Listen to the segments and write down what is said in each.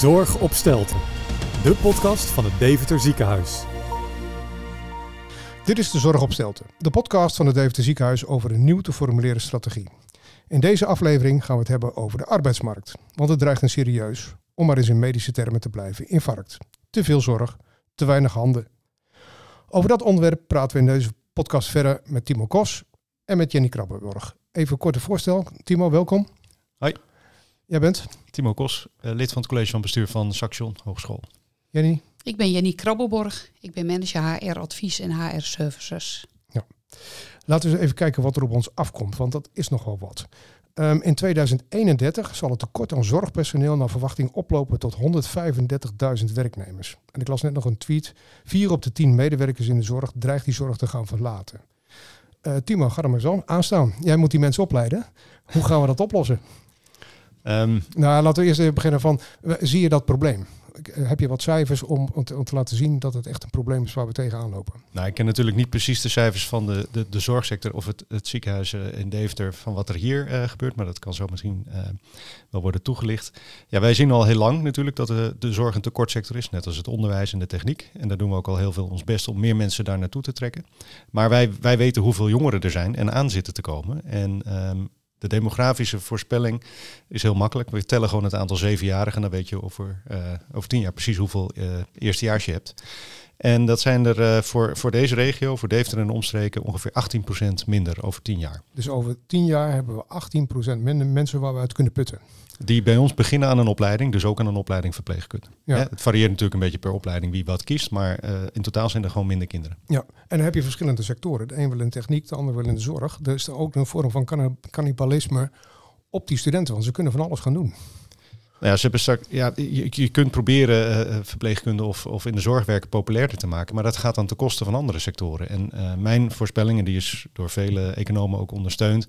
Zorg op Stelten, de podcast van het Deventer Ziekenhuis. Dit is de Zorg op Stelten, de podcast van het Deventer Ziekenhuis over een nieuw te formuleren strategie. In deze aflevering gaan we het hebben over de arbeidsmarkt, want het dreigt een serieus, om maar eens in medische termen te blijven, infarct. Te veel zorg, te weinig handen. Over dat onderwerp praten we in deze podcast verder met Timo Kos en met Jenny Krabbenborg. Even een korte voorstel. Timo, welkom. Hoi. Jij bent? Timo Kos, eh, lid van het college van bestuur van Saxion Hogeschool. Jenny? Ik ben Jenny Krabbelborg. Ik ben manager HR Advies en HR Services. Ja. Laten we eens even kijken wat er op ons afkomt, want dat is nogal wat. Ehm, in 2031 zal het tekort aan zorgpersoneel naar verwachting oplopen tot 135.000 werknemers. En ik las net nog een tweet. Vier op de tien medewerkers in de zorg dreigt die zorg te gaan verlaten. Uh, Timo, ga er maar zo aanstaan. Jij moet die mensen opleiden. Hoe gaan we dat oplossen? Um, nou, laten we eerst even beginnen van, zie je dat probleem? Heb je wat cijfers om, om, te, laten zien dat het echt een probleem is waar we tegenaan lopen? Nou, ik ken natuurlijk niet precies de cijfers van de, de, de zorgsector of het, het ziekenhuis uh, in Deventer van wat er hier uh, gebeurt, maar dat kan zo misschien uh, wel worden toegelicht. Ja, wij zien al heel lang natuurlijk dat de, de zorg een tekortsector is, net als het onderwijs en de techniek. En daar doen we ook al heel veel ons best om meer mensen daar naartoe te trekken. Maar wij, wij weten hoeveel jongeren er zijn en aan zitten te komen. En um, de demografische voorspelling is heel makkelijk. We tellen gewoon het aantal zevenjarigen. Dan weet je over, uh, over tien jaar precies hoeveel uh, eerstejaars je hebt. En dat zijn er uh, voor, voor deze regio, voor Deventer en omstreken, ongeveer 18% minder over tien jaar. Dus over tien jaar hebben we 18% minder mensen waar we uit kunnen putten. Die bij ons beginnen aan een opleiding, dus ook aan een opleiding verpleegkunde. Ja. Het varieert natuurlijk een beetje per opleiding wie wat kiest, maar uh, in totaal zijn er gewoon minder kinderen. Ja, en dan heb je verschillende sectoren. De een wil in techniek, de ander wil in de zorg. Er is er ook een vorm van cannibalisme op die studenten, want ze kunnen van alles gaan doen. Nou ja, je, kunt proberen uh, verpleegkunde of, of in de zorg werken populairder te maken, maar dat gaat dan ten koste van andere sectoren. En uh, mijn voorspelling, en die is door vele economen ook ondersteund,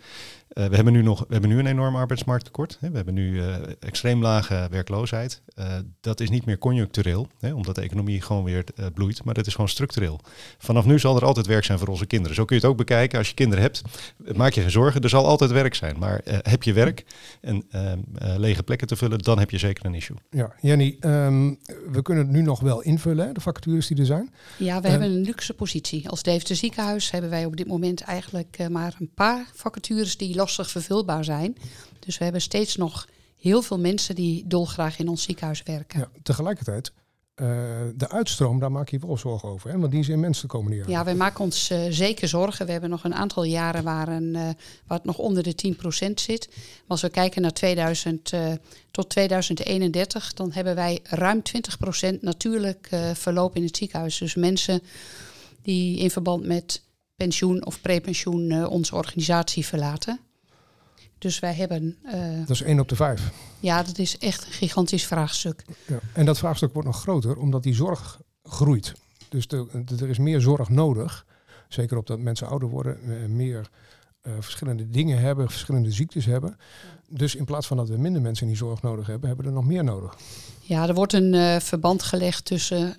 we, hebben nu nog, we hebben nu een enorm arbeidsmarkttekort. Hè. We hebben nu extreem lage werkloosheid. Dat is niet meer conjunctureel, hè, omdat de economie gewoon weer bloeit, maar dat is gewoon structureel. Vanaf nu zal er altijd werk zijn voor onze kinderen. Zo kun je het ook bekijken. Als je kinderen hebt, maak je geen zorgen. Er zal altijd werk zijn. Maar heb je werk en lege plekken te vullen, dan heb je zeker een issue. Ja, Jenny, um, we kunnen het nu nog wel invullen, hè, de vacatures die er zijn. Ja, we hebben een luxe positie. Als Deventer Ziekenhuis hebben wij op dit moment eigenlijk maar een paar vacatures die lastig vervulbaar zijn. Dus we hebben steeds nog heel veel mensen die dolgraag in ons ziekenhuis werken. Ja, tegelijkertijd, uh, de uitstroom, daar maak je wel zorgen over. Hè? Want die is immens de komende jaren. Ja, wij maken ons uh, zeker zorgen. We hebben nog een aantal jaren waar, een, uh, waar het nog onder de 10% zit. Maar als we kijken naar 2000 tot 2031, dan hebben wij ruim 20% natuurlijk verloop in het ziekenhuis. Dus mensen die in verband met pensioen of prepensioen onze organisatie verlaten. Dus wij hebben. Uh, dat is één op de vijf. Ja, dat is echt een gigantisch vraagstuk. Ja. En dat vraagstuk wordt nog groter omdat die zorg groeit. Dus de, de, er is meer zorg nodig. Zeker op dat mensen ouder worden, uh, meer uh, verschillende dingen hebben, verschillende ziektes hebben. Dus in plaats van dat we minder mensen in die zorg nodig hebben, hebben we er nog meer nodig. Ja, er wordt een verband gelegd tussen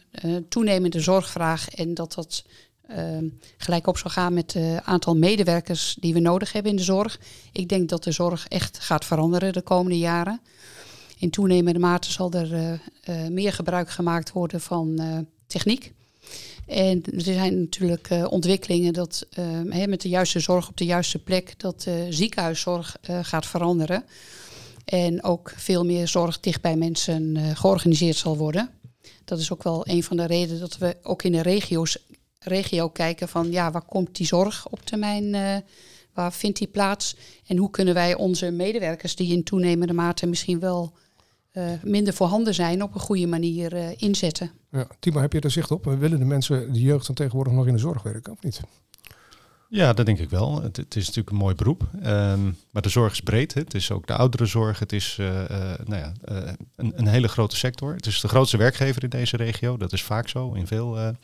toenemende zorgvraag en dat dat gelijk op zal gaan met het aantal medewerkers die we nodig hebben in de zorg. Ik denk dat de zorg echt gaat veranderen de komende jaren. In toenemende mate zal er uh, uh, meer gebruik gemaakt worden van uh, techniek. En er zijn natuurlijk ontwikkelingen dat he, met de juiste zorg op de juiste plek, dat ziekenhuiszorg gaat veranderen. En ook veel meer zorg dicht bij mensen georganiseerd zal worden. Dat is ook wel een van de redenen dat we ook in de regio's regio kijken van ja, waar komt die zorg op termijn, uh, waar vindt die plaats en hoe kunnen wij onze medewerkers die in toenemende mate misschien wel uh, minder voorhanden zijn op een goede manier uh, inzetten. Ja, Timo, heb je er zicht op? Willen de mensen, de jeugd dan tegenwoordig nog in de zorg werken of niet? Ja, dat denk ik wel. Het, het is natuurlijk een mooi beroep. Um, maar de zorg is breed. Hè. Het is ook de ouderenzorg. Het is uh, uh, nou ja, uh, een, een, hele grote sector. Het is de grootste werkgever in deze regio. Dat is vaak zo. In veel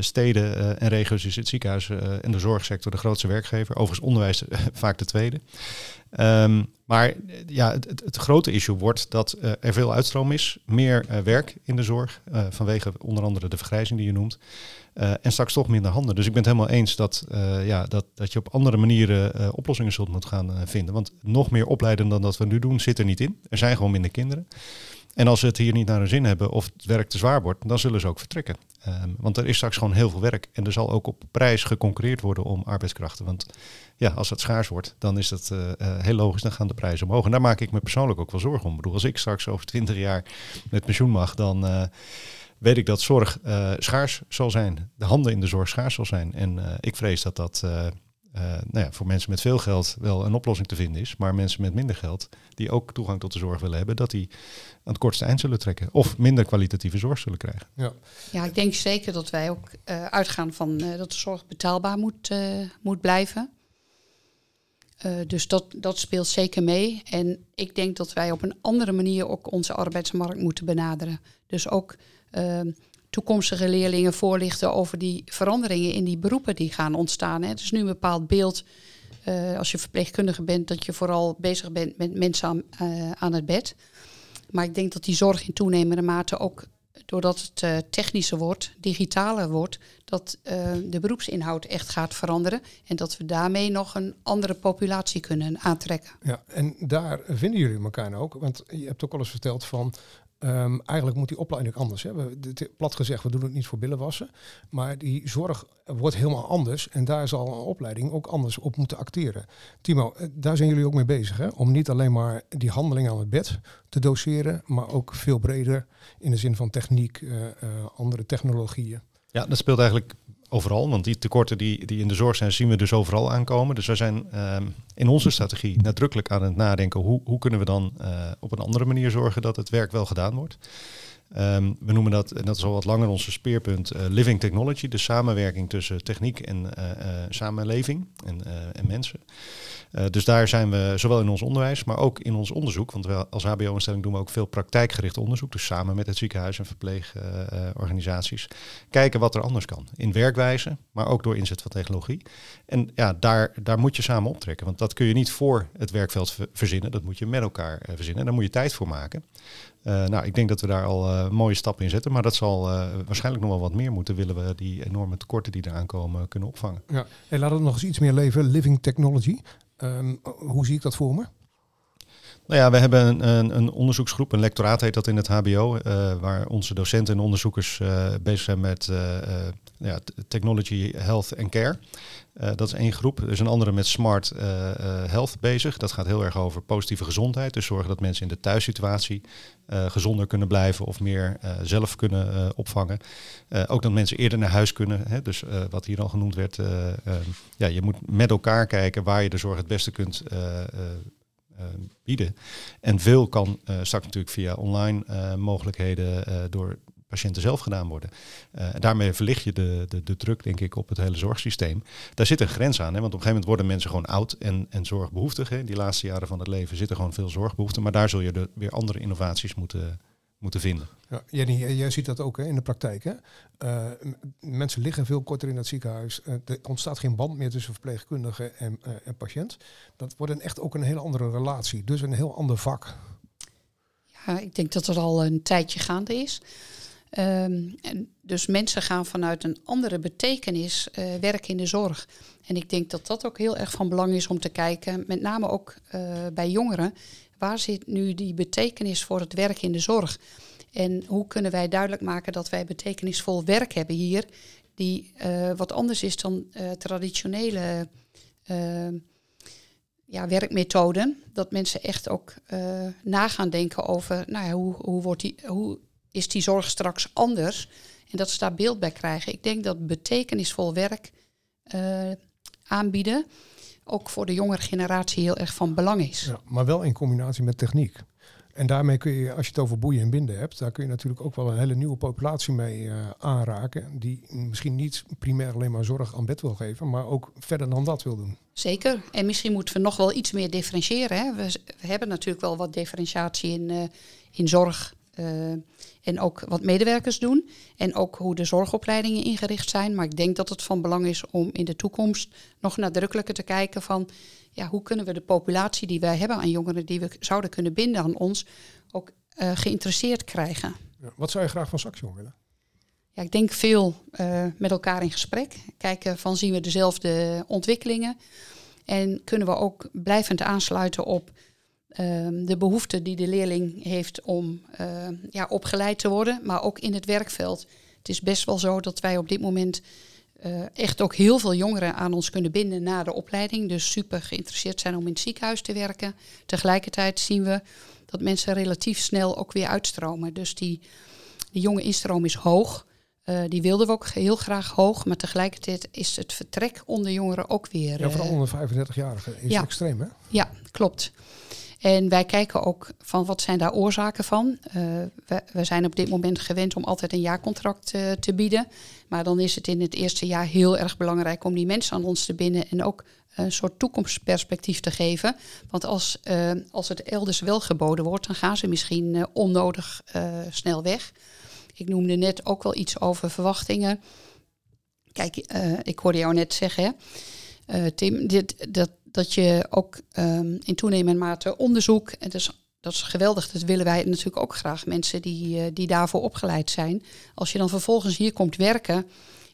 steden en regio's is het ziekenhuis en de zorgsector de grootste werkgever. Overigens onderwijs vaak de tweede. Um, maar ja, het, het, grote issue wordt dat er veel uitstroom is. Meer werk in de zorg. vanwege onder andere de vergrijzing die je noemt. Uh, en straks toch minder handen. Dus ik ben het helemaal eens dat, uh, ja, dat, dat je op andere manieren uh, oplossingen zult moeten gaan vinden. Want nog meer opleiden dan dat we nu doen zit er niet in. Er zijn gewoon minder kinderen. En als ze het hier niet naar hun zin hebben of het werk te zwaar wordt, dan zullen ze ook vertrekken. Ehm, want er is straks gewoon heel veel werk en er zal ook op prijs geconcurreerd worden om arbeidskrachten. Want ja, als het schaars wordt, dan is dat uh, heel logisch, dan gaan de prijzen omhoog. En daar maak ik me persoonlijk ook wel zorgen om. Ik bedoel, als ik straks over twintig jaar met pensioen mag, dan uh, weet ik dat zorg schaars zal zijn. De handen in de zorg schaars zal zijn. En ik vrees dat dat nou ja, voor mensen met veel geld wel een oplossing te vinden is. Maar mensen met minder geld, die ook toegang tot de zorg willen hebben, dat die aan het kortste eind zullen trekken. Of minder kwalitatieve zorg zullen krijgen. Ja, ja ik denk zeker dat wij ook uh, uitgaan van uh, dat de zorg betaalbaar moet, moet blijven. dus dat, dat speelt zeker mee. En ik denk dat wij op een andere manier ook onze arbeidsmarkt moeten benaderen. Dus ook ehm, toekomstige leerlingen voorlichten over die veranderingen in die beroepen die gaan ontstaan. Het is nu een bepaald beeld, uh, als je verpleegkundige bent, dat je vooral bezig bent met mensen aan, uh, aan het bed. Maar ik denk dat die zorg in toenemende mate ook, doordat het uh, technischer wordt, digitaler wordt, dat de beroepsinhoud echt gaat veranderen. En dat we daarmee nog een andere populatie kunnen aantrekken. Ja, en daar vinden jullie elkaar ook. Want je hebt ook al eens verteld van Um, eigenlijk moet die opleiding anders. Hè. We, plat gezegd, we doen het niet voor billenwassen. Maar die zorg wordt helemaal anders. En daar zal een opleiding ook anders op moeten acteren. Timo, eh, daar zijn jullie ook mee bezig. Hè? Om niet alleen maar die handeling aan het bed te doseren. Maar ook veel breder in de zin van techniek, uh, andere technologieën. Ja, dat speelt eigenlijk overal. Want die tekorten die, die in de zorg zijn, zien we dus overal aankomen. Dus wij zijn um, in onze strategie nadrukkelijk aan het nadenken hoe, hoe kunnen we dan uh, op een andere manier zorgen dat het werk wel gedaan wordt. Um, we noemen dat, en dat is al wat langer onze speerpunt, uh, living technology, de samenwerking tussen techniek en uh, samenleving en, en mensen. Dus daar zijn we zowel in ons onderwijs, maar ook in ons onderzoek. Want we als HBO-instelling doen we ook veel praktijkgericht onderzoek. Dus samen met het ziekenhuis en verpleegorganisaties. Kijken wat er anders kan. In werkwijze, maar ook door inzet van technologie. En ja, daar, daar moet je samen optrekken. Want dat kun je niet voor het werkveld verzinnen. Dat moet je met elkaar verzinnen. En daar moet je tijd voor maken. Uh, nou, ik denk dat we daar al uh, mooie stappen in zetten. Maar dat zal uh, waarschijnlijk nog wel wat meer moeten. Willen we die enorme tekorten die eraan komen kunnen opvangen. Ja, hey, laat het nog eens iets meer leven. Living technology. Um, hoe zie ik dat voor me? Nou ja, we hebben een, een, een, onderzoeksgroep, een lectoraat heet dat in het HBO, uh, waar onze docenten en onderzoekers uh, bezig zijn met uh, ja, technology, health en care. dat is één groep. Er is een andere met smart health bezig. Dat gaat heel erg over positieve gezondheid. Dus zorgen dat mensen in de thuissituatie gezonder kunnen blijven of meer zelf kunnen opvangen. ook dat mensen eerder naar huis kunnen. Hè? Dus wat hier al genoemd werd, ja, je moet met elkaar kijken waar je de zorg het beste kunt bieden. En veel kan uh, straks natuurlijk via online uh, mogelijkheden door patiënten zelf gedaan worden. en daarmee verlicht je de, de, de druk, denk ik, op het hele zorgsysteem. Daar zit een grens aan, hè, want op een gegeven moment worden mensen gewoon oud en, en zorgbehoeftig. Hè. Die laatste jaren van het leven zitten gewoon veel zorgbehoeften, maar daar zul je de, weer andere innovaties moeten, moeten vinden. Ja, Jenny, jij ziet dat ook hè, in de praktijk. Hè? Uh, mensen liggen veel korter in het ziekenhuis. Uh, er ontstaat geen band meer tussen verpleegkundige en, uh, en patiënt. Dat wordt een echt ook een hele andere relatie. Dus een heel ander vak. Ja, ik denk dat er al een tijdje gaande is. En dus mensen gaan vanuit een andere betekenis werken in de zorg. En ik denk dat dat ook heel erg van belang is om te kijken, met name ook bij jongeren. Waar zit nu die betekenis voor het werk in de zorg? En hoe kunnen wij duidelijk maken dat wij betekenisvol werk hebben hier, die uh, wat anders is dan traditionele uh, ja, werkmethoden. Dat mensen echt ook na gaan denken over nou ja, hoe, hoe, wordt die, hoe is die zorg straks anders? En dat ze daar beeld bij krijgen. Ik denk dat betekenisvol werk aanbieden ook voor de jongere generatie heel erg van belang is. Ja, maar wel in combinatie met techniek. En daarmee kun je, als je het over boeien en binden hebt, daar kun je natuurlijk ook wel een hele nieuwe populatie mee uh, aanraken. Die misschien niet primair alleen maar zorg aan bed wil geven, maar ook verder dan dat wil doen. Zeker. En misschien moeten we nog wel iets meer differentiëren. Hè? We, we, hebben natuurlijk wel wat differentiatie in, uh, in zorg. Uh, en ook wat medewerkers doen. En ook hoe de zorgopleidingen ingericht zijn. Maar ik denk dat het van belang is om in de toekomst nog nadrukkelijker te kijken van ja, hoe kunnen we de populatie die wij hebben aan jongeren die we zouden kunnen binden aan ons ook uh, geïnteresseerd krijgen. Ja, wat zou je graag van Saxion willen? Ja, ik denk veel uh, met elkaar in gesprek. Kijken van zien we dezelfde ontwikkelingen. En kunnen we ook blijvend aansluiten op ehm, de behoefte die de leerling heeft om eh, ja, opgeleid te worden, maar ook in het werkveld. Het is best wel zo dat wij op dit moment eh, echt ook heel veel jongeren aan ons kunnen binden na de opleiding. Dus super geïnteresseerd zijn om in het ziekenhuis te werken. Tegelijkertijd zien we dat mensen relatief snel ook weer uitstromen. Dus die, die jonge instroom is hoog. Uh, die wilden we ook heel graag hoog, maar tegelijkertijd is het vertrek onder jongeren ook weer. Ja, vooral onder 35-jarigen is ja, extreem, hè? Ja, klopt. En wij kijken ook van wat zijn daar oorzaken van. Uh, we, zijn op dit moment gewend om altijd een jaarcontract uh, te bieden. Maar dan is het in het eerste jaar heel erg belangrijk om die mensen aan ons te binden en ook een soort toekomstperspectief te geven. Want als, uh, als het elders wel geboden wordt, dan gaan ze misschien onnodig snel weg. Ik noemde net ook wel iets over verwachtingen. Kijk, ik hoorde jou net zeggen, Tim, dit, dat, dat je ook um, in toenemende mate onderzoek, en dus dat is geweldig, dat willen wij natuurlijk ook graag, mensen die, uh, die daarvoor opgeleid zijn. Als je dan vervolgens hier komt werken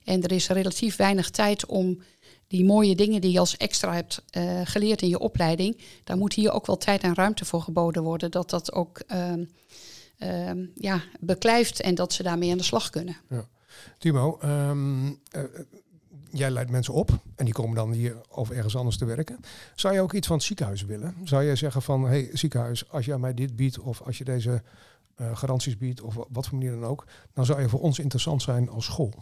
en er is relatief weinig tijd om die mooie dingen die je als extra hebt uh, geleerd in je opleiding, daar moet hier ook wel tijd en ruimte voor geboden worden, dat dat ook um, um, ja, beklijft en dat ze daarmee aan de slag kunnen. Ja. Timo, uh, jij leidt mensen op en die komen dan hier of ergens anders te werken. Zou je ook iets van het ziekenhuis willen? Zou je zeggen van, hey ziekenhuis, als jij mij dit biedt of als je deze uh, garanties biedt of wat voor manier dan ook, dan zou je voor ons interessant zijn als school.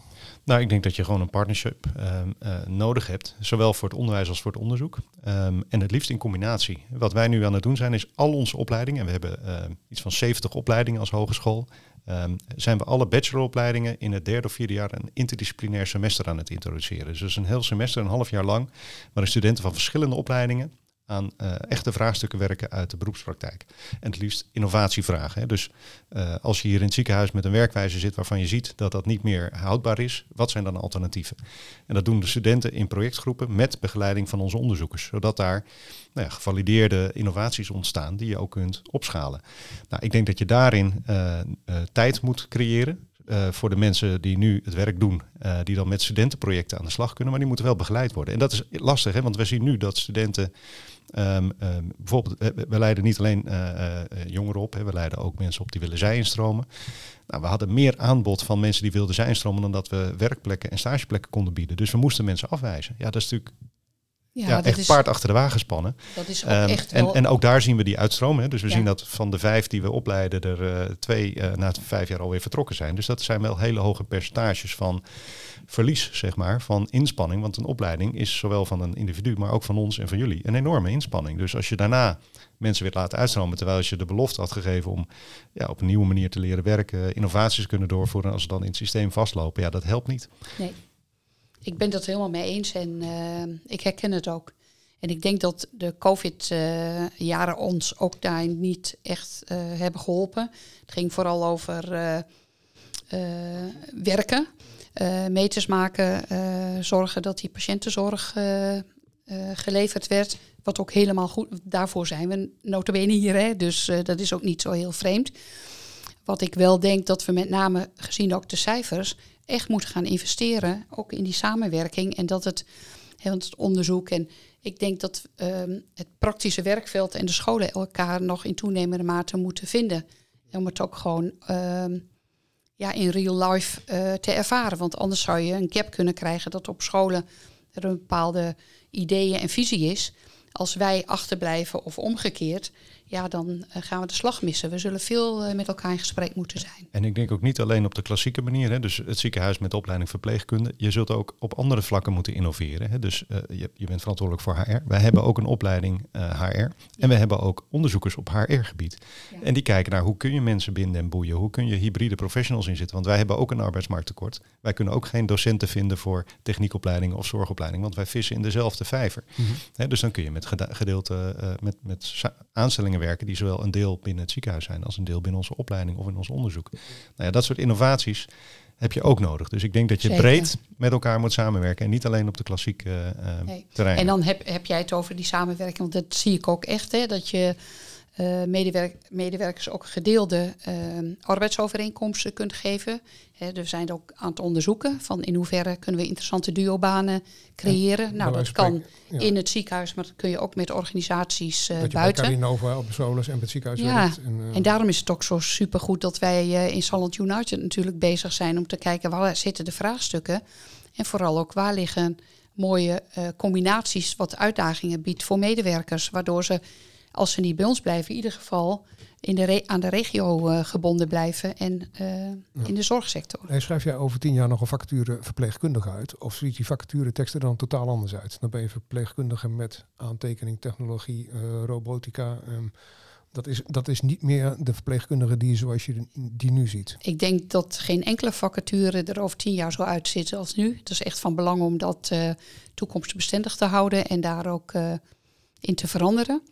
Nou, ik denk dat je gewoon een partnership um, uh, nodig hebt, zowel voor het onderwijs als voor het onderzoek. Um, en het liefst in combinatie. Wat wij nu aan het doen zijn, is al onze opleidingen, en we hebben uh, iets van 70 opleidingen als hogeschool, um, zijn we alle bacheloropleidingen in het derde of vierde jaar een interdisciplinair semester aan het introduceren. Dus dat is een heel semester, een half jaar lang, waarin studenten van verschillende opleidingen aan uh, echte vraagstukken werken uit de beroepspraktijk. En het liefst innovatievragen. Hè. Dus uh, als je hier in het ziekenhuis met een werkwijze zit waarvan je ziet dat dat niet meer houdbaar is, wat zijn dan alternatieven? En dat doen de studenten in projectgroepen met begeleiding van onze onderzoekers, zodat daar nou ja, gevalideerde innovaties ontstaan die je ook kunt opschalen. Nou, ik denk dat je daarin uh, tijd moet creëren. Uh, voor de mensen die nu het werk doen, uh, die dan met studentenprojecten aan de slag kunnen, maar die moeten wel begeleid worden. En dat is lastig, hè, want we zien nu dat studenten Um, um, bijvoorbeeld, we, we, leiden niet alleen jongeren op, hè, we leiden ook mensen op die willen zijinstromen. Nou, we hadden meer aanbod van mensen die wilden zijinstromen dan dat we werkplekken en stageplekken konden bieden. Dus we moesten mensen afwijzen. Ja, dat is natuurlijk ja, ja echt is, paard achter de wagen spannen. Dat is ook um, echt en, en ook daar zien we die uitstroom. Hè. Dus we ja. zien dat van de vijf die we opleiden, er uh, twee uh, na vijf jaar alweer vertrokken zijn. Dus dat zijn wel hele hoge percentages van verlies, zeg maar, van inspanning. Want een opleiding is zowel van een individu, maar ook van ons en van jullie een enorme inspanning. Dus als je daarna mensen weer laat uitstromen, terwijl je de belofte had gegeven om ja, op een nieuwe manier te leren werken, innovaties kunnen doorvoeren, als ze dan in het systeem vastlopen, ja, dat helpt niet. Nee, ik ben dat helemaal mee eens en uh, ik herken het ook. En ik denk dat de COVID-jaren uh, ons ook daar niet echt uh, hebben geholpen. Het ging vooral over werken meters maken, zorgen dat die patiëntenzorg geleverd werd. Wat ook helemaal goed, daarvoor zijn we notabene hier, hè, dus dat is ook niet zo heel vreemd. Wat ik wel denk dat we met name, gezien ook de cijfers, echt moeten gaan investeren, ook in die samenwerking en dat het, hè, het onderzoek en ik denk dat um, het praktische werkveld en de scholen elkaar nog in toenemende mate moeten vinden. Om het ook gewoon um, ja, in real life uh, te ervaren. Want anders zou je een gap kunnen krijgen dat op scholen er een bepaalde ideeën en visie is. Als wij achterblijven of omgekeerd, ja, dan uh, gaan we de slag missen. We zullen veel uh, met elkaar in gesprek moeten zijn. En ik denk ook niet alleen op de klassieke manier, hè, dus het ziekenhuis met de opleiding verpleegkunde. Je zult ook op andere vlakken moeten innoveren. Hè. Dus uh, je, je, bent verantwoordelijk voor HR. Wij hebben ook een opleiding HR. Ja. En we hebben ook onderzoekers op HR-gebied. Ja. En die kijken naar hoe kun je mensen binden en boeien. Hoe kun je hybride professionals inzetten. Want wij hebben ook een arbeidsmarkttekort. Wij kunnen ook geen docenten vinden voor techniekopleidingen of zorgopleiding. Want wij vissen in dezelfde vijver. Mm -hmm. hè, dus dan kun je met gedeelte, met, met aanstellingen werken die zowel een deel binnen het ziekenhuis zijn als een deel binnen onze opleiding of in ons onderzoek. Nou ja, dat soort innovaties heb je ook nodig. Dus ik denk dat je Zeker. breed met elkaar moet samenwerken en niet alleen op de klassieke uh, nee. terrein. En dan heb, heb jij het over die samenwerking, want dat zie ik ook echt, hè, dat je medewerk medewerkers ook gedeelde uh, arbeidsovereenkomsten kunt geven. He, dus we zijn ook aan het onderzoeken van in hoeverre kunnen we interessante duobanen creëren. Ja, nou, dat kan ja. in het ziekenhuis, maar dat kun je ook met organisaties uh, dat je buiten. Carinova op Solus en het ziekenhuis ja. En, en, daarom is het ook zo supergoed dat wij in Salland United natuurlijk bezig zijn om te kijken waar zitten de vraagstukken. En vooral ook waar liggen mooie combinaties wat uitdagingen biedt voor medewerkers, waardoor ze als ze niet bij ons blijven, in ieder geval in de aan de regio uh, gebonden blijven en uh, ja. in de zorgsector. En schrijf jij over tien jaar nog een vacature verpleegkundige uit? Of ziet die vacature teksten dan totaal anders uit? Dan ben je verpleegkundige met aantekening, technologie, uh, robotica. Um, dat, is, dat is niet meer de verpleegkundige die zoals je die nu ziet. Ik denk dat geen enkele vacature er over tien jaar zo uitzit als nu. Het is echt van belang om dat toekomstbestendig te houden en daar ook in te veranderen.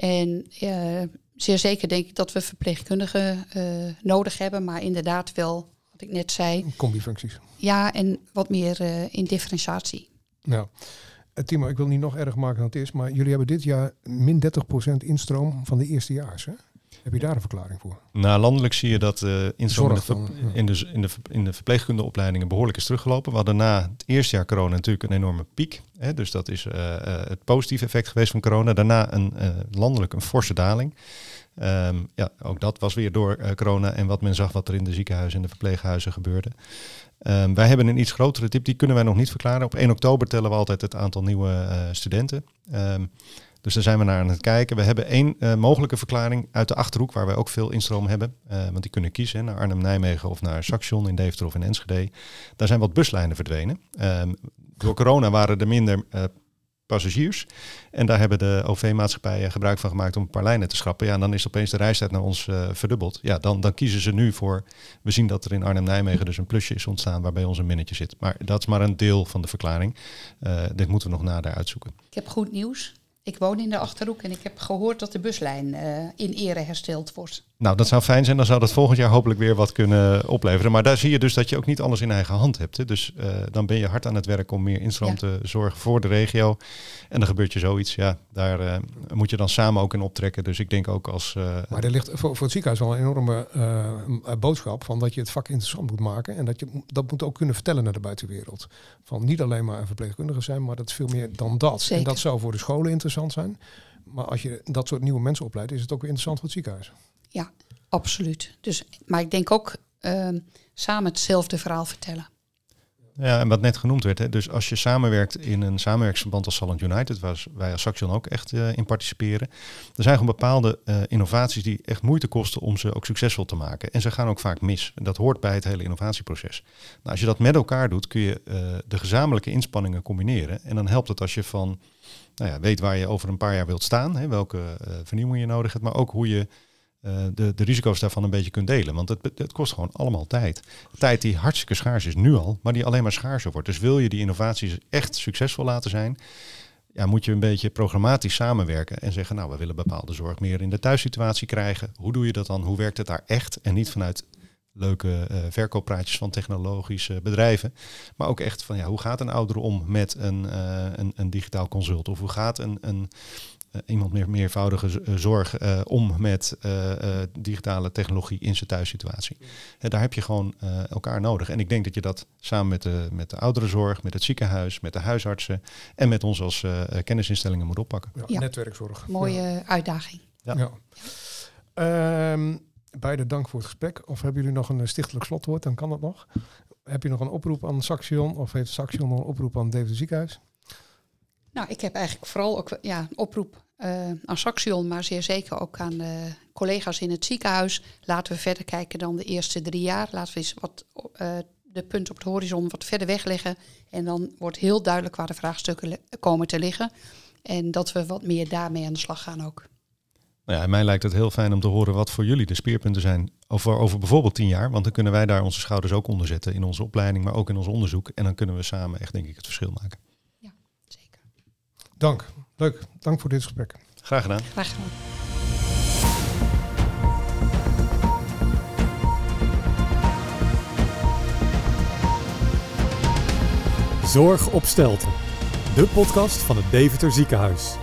En uh, zeer zeker denk ik dat we verpleegkundigen uh, nodig hebben, maar inderdaad wel, wat ik net zei. Combifuncties. Ja, en wat meer uh, in differentiatie. Ja. Timo, ik wil niet nog erg maken dan het is, maar jullie hebben dit jaar min 30% instroom van de eerstejaars. Hè? Heb je daar een verklaring voor? Nou, landelijk zie je dat uh, instroom in de, ver, ja. in, de, in, de, in de verpleegkundeopleidingen behoorlijk is teruggelopen. We hadden na het eerste jaar corona natuurlijk een enorme piek. Hè, dus dat is uh, uh, het positieve effect geweest van corona. Daarna een, landelijk een forse daling. Um, ja, ook dat was weer door corona en wat men zag wat er in de ziekenhuizen en de verpleeghuizen gebeurde. Um, wij hebben een iets grotere tip, die kunnen wij nog niet verklaren. Op 1 oktober tellen we altijd het aantal nieuwe studenten. Um, dus daar zijn we naar aan het kijken. We hebben één uh, mogelijke verklaring uit de Achterhoek, waar wij ook veel instroom hebben. Uh, want die kunnen kiezen naar Arnhem, Nijmegen of naar Saxion in Deventer of in Enschede. Daar zijn wat buslijnen verdwenen. Um, door corona waren er minder uh, passagiers. En daar hebben de OV-maatschappijen gebruik van gemaakt om een paar lijnen te schrappen. Ja, en dan is opeens de reistijd naar ons verdubbeld. Ja, dan, dan kiezen ze nu voor... We zien dat er in Arnhem-Nijmegen dus een plusje is ontstaan waarbij ons een minnetje zit. Maar dat is maar een deel van de verklaring. dit moeten we nog nader uitzoeken. Ik heb goed nieuws. Ik woon in de Achterhoek en ik heb gehoord dat de buslijn uh, in ere hersteld wordt. Nou, dat zou fijn zijn. Dan zou dat volgend jaar hopelijk weer wat kunnen opleveren. Maar daar zie je dus dat je ook niet alles in eigen hand hebt. Hè. Dus uh, dan ben je hard aan het werk om meer instroom ja. te zorgen voor de regio. En dan gebeurt je zoiets. Ja, daar uh, moet je dan samen ook in optrekken. Dus ik denk ook als... maar er ligt voor, voor het ziekenhuis wel een enorme boodschap van dat je het vak interessant moet maken. En dat je dat moet ook kunnen vertellen naar de buitenwereld. Van niet alleen maar een verpleegkundige zijn, maar dat is veel meer dan dat. Zeker. En dat zou voor de scholen interessant zijn. Maar als je dat soort nieuwe mensen opleidt, is het ook weer interessant voor het ziekenhuis. Ja, absoluut. Dus, maar ik denk ook uh, samen hetzelfde verhaal vertellen. Ja, en wat net genoemd werd, hè, dus als je samenwerkt in een samenwerksverband als Salland United, waar wij als Saxion ook echt uh, in participeren, er zijn gewoon bepaalde uh, innovaties die echt moeite kosten om ze ook succesvol te maken. En ze gaan ook vaak mis. En dat hoort bij het hele innovatieproces. Nou, als je dat met elkaar doet, kun je uh, de gezamenlijke inspanningen combineren. En dan helpt het als je van, nou ja, weet waar je over een paar jaar wilt staan, hè, welke vernieuwing je nodig hebt, maar ook hoe je de, de risico's daarvan een beetje kunt delen. Want het, het kost gewoon allemaal tijd. Tijd die hartstikke schaars is nu al, maar die alleen maar schaarser wordt. Dus wil je die innovaties echt succesvol laten zijn, ja, moet je een beetje programmatisch samenwerken en zeggen, nou, we willen bepaalde zorg meer in de thuissituatie krijgen. Hoe doe je dat dan? Hoe werkt het daar echt? En niet vanuit leuke uh, verkooppraatjes van technologische bedrijven. Maar ook echt van ja, hoe gaat een ouder om met een, een, een digitaal consult? Of hoe gaat een, een iemand meer meervoudige zorg uh, om met uh, digitale technologie in zijn thuissituatie. En daar heb je gewoon elkaar nodig. En ik denk dat je dat samen met de, met de ouderenzorg, met het ziekenhuis, met de huisartsen en met ons als kennisinstellingen moet oppakken. Ja, ja. netwerkzorg. Mooie ja. uitdaging. Ja. ja. Um, beide dank voor het gesprek. Of hebben jullie nog een stichtelijk slotwoord? Dan kan dat nog. Heb je nog een oproep aan Saxion? Of heeft Saxion nog een oproep aan Deventer Ziekenhuis? Nou, ik heb eigenlijk vooral ook ja, een oproep uh, aan Saxion, maar zeer zeker ook aan collega's in het ziekenhuis. Laten we verder kijken dan de eerste drie jaar. Laten we eens wat uh, de punten op de horizon wat verder wegleggen. En dan wordt heel duidelijk waar de vraagstukken komen te liggen. En dat we wat meer daarmee aan de slag gaan ook. Nou ja, mij lijkt het heel fijn om te horen wat voor jullie de speerpunten zijn over, over bijvoorbeeld tien jaar. Want dan kunnen wij daar onze schouders ook onder zetten in onze opleiding, maar ook in ons onderzoek. En dan kunnen we samen echt, denk ik, het verschil maken. Dank. Leuk. Dank voor dit gesprek. Graag gedaan. Graag gedaan. Zorg op Stelten. De podcast van het Deventer Ziekenhuis.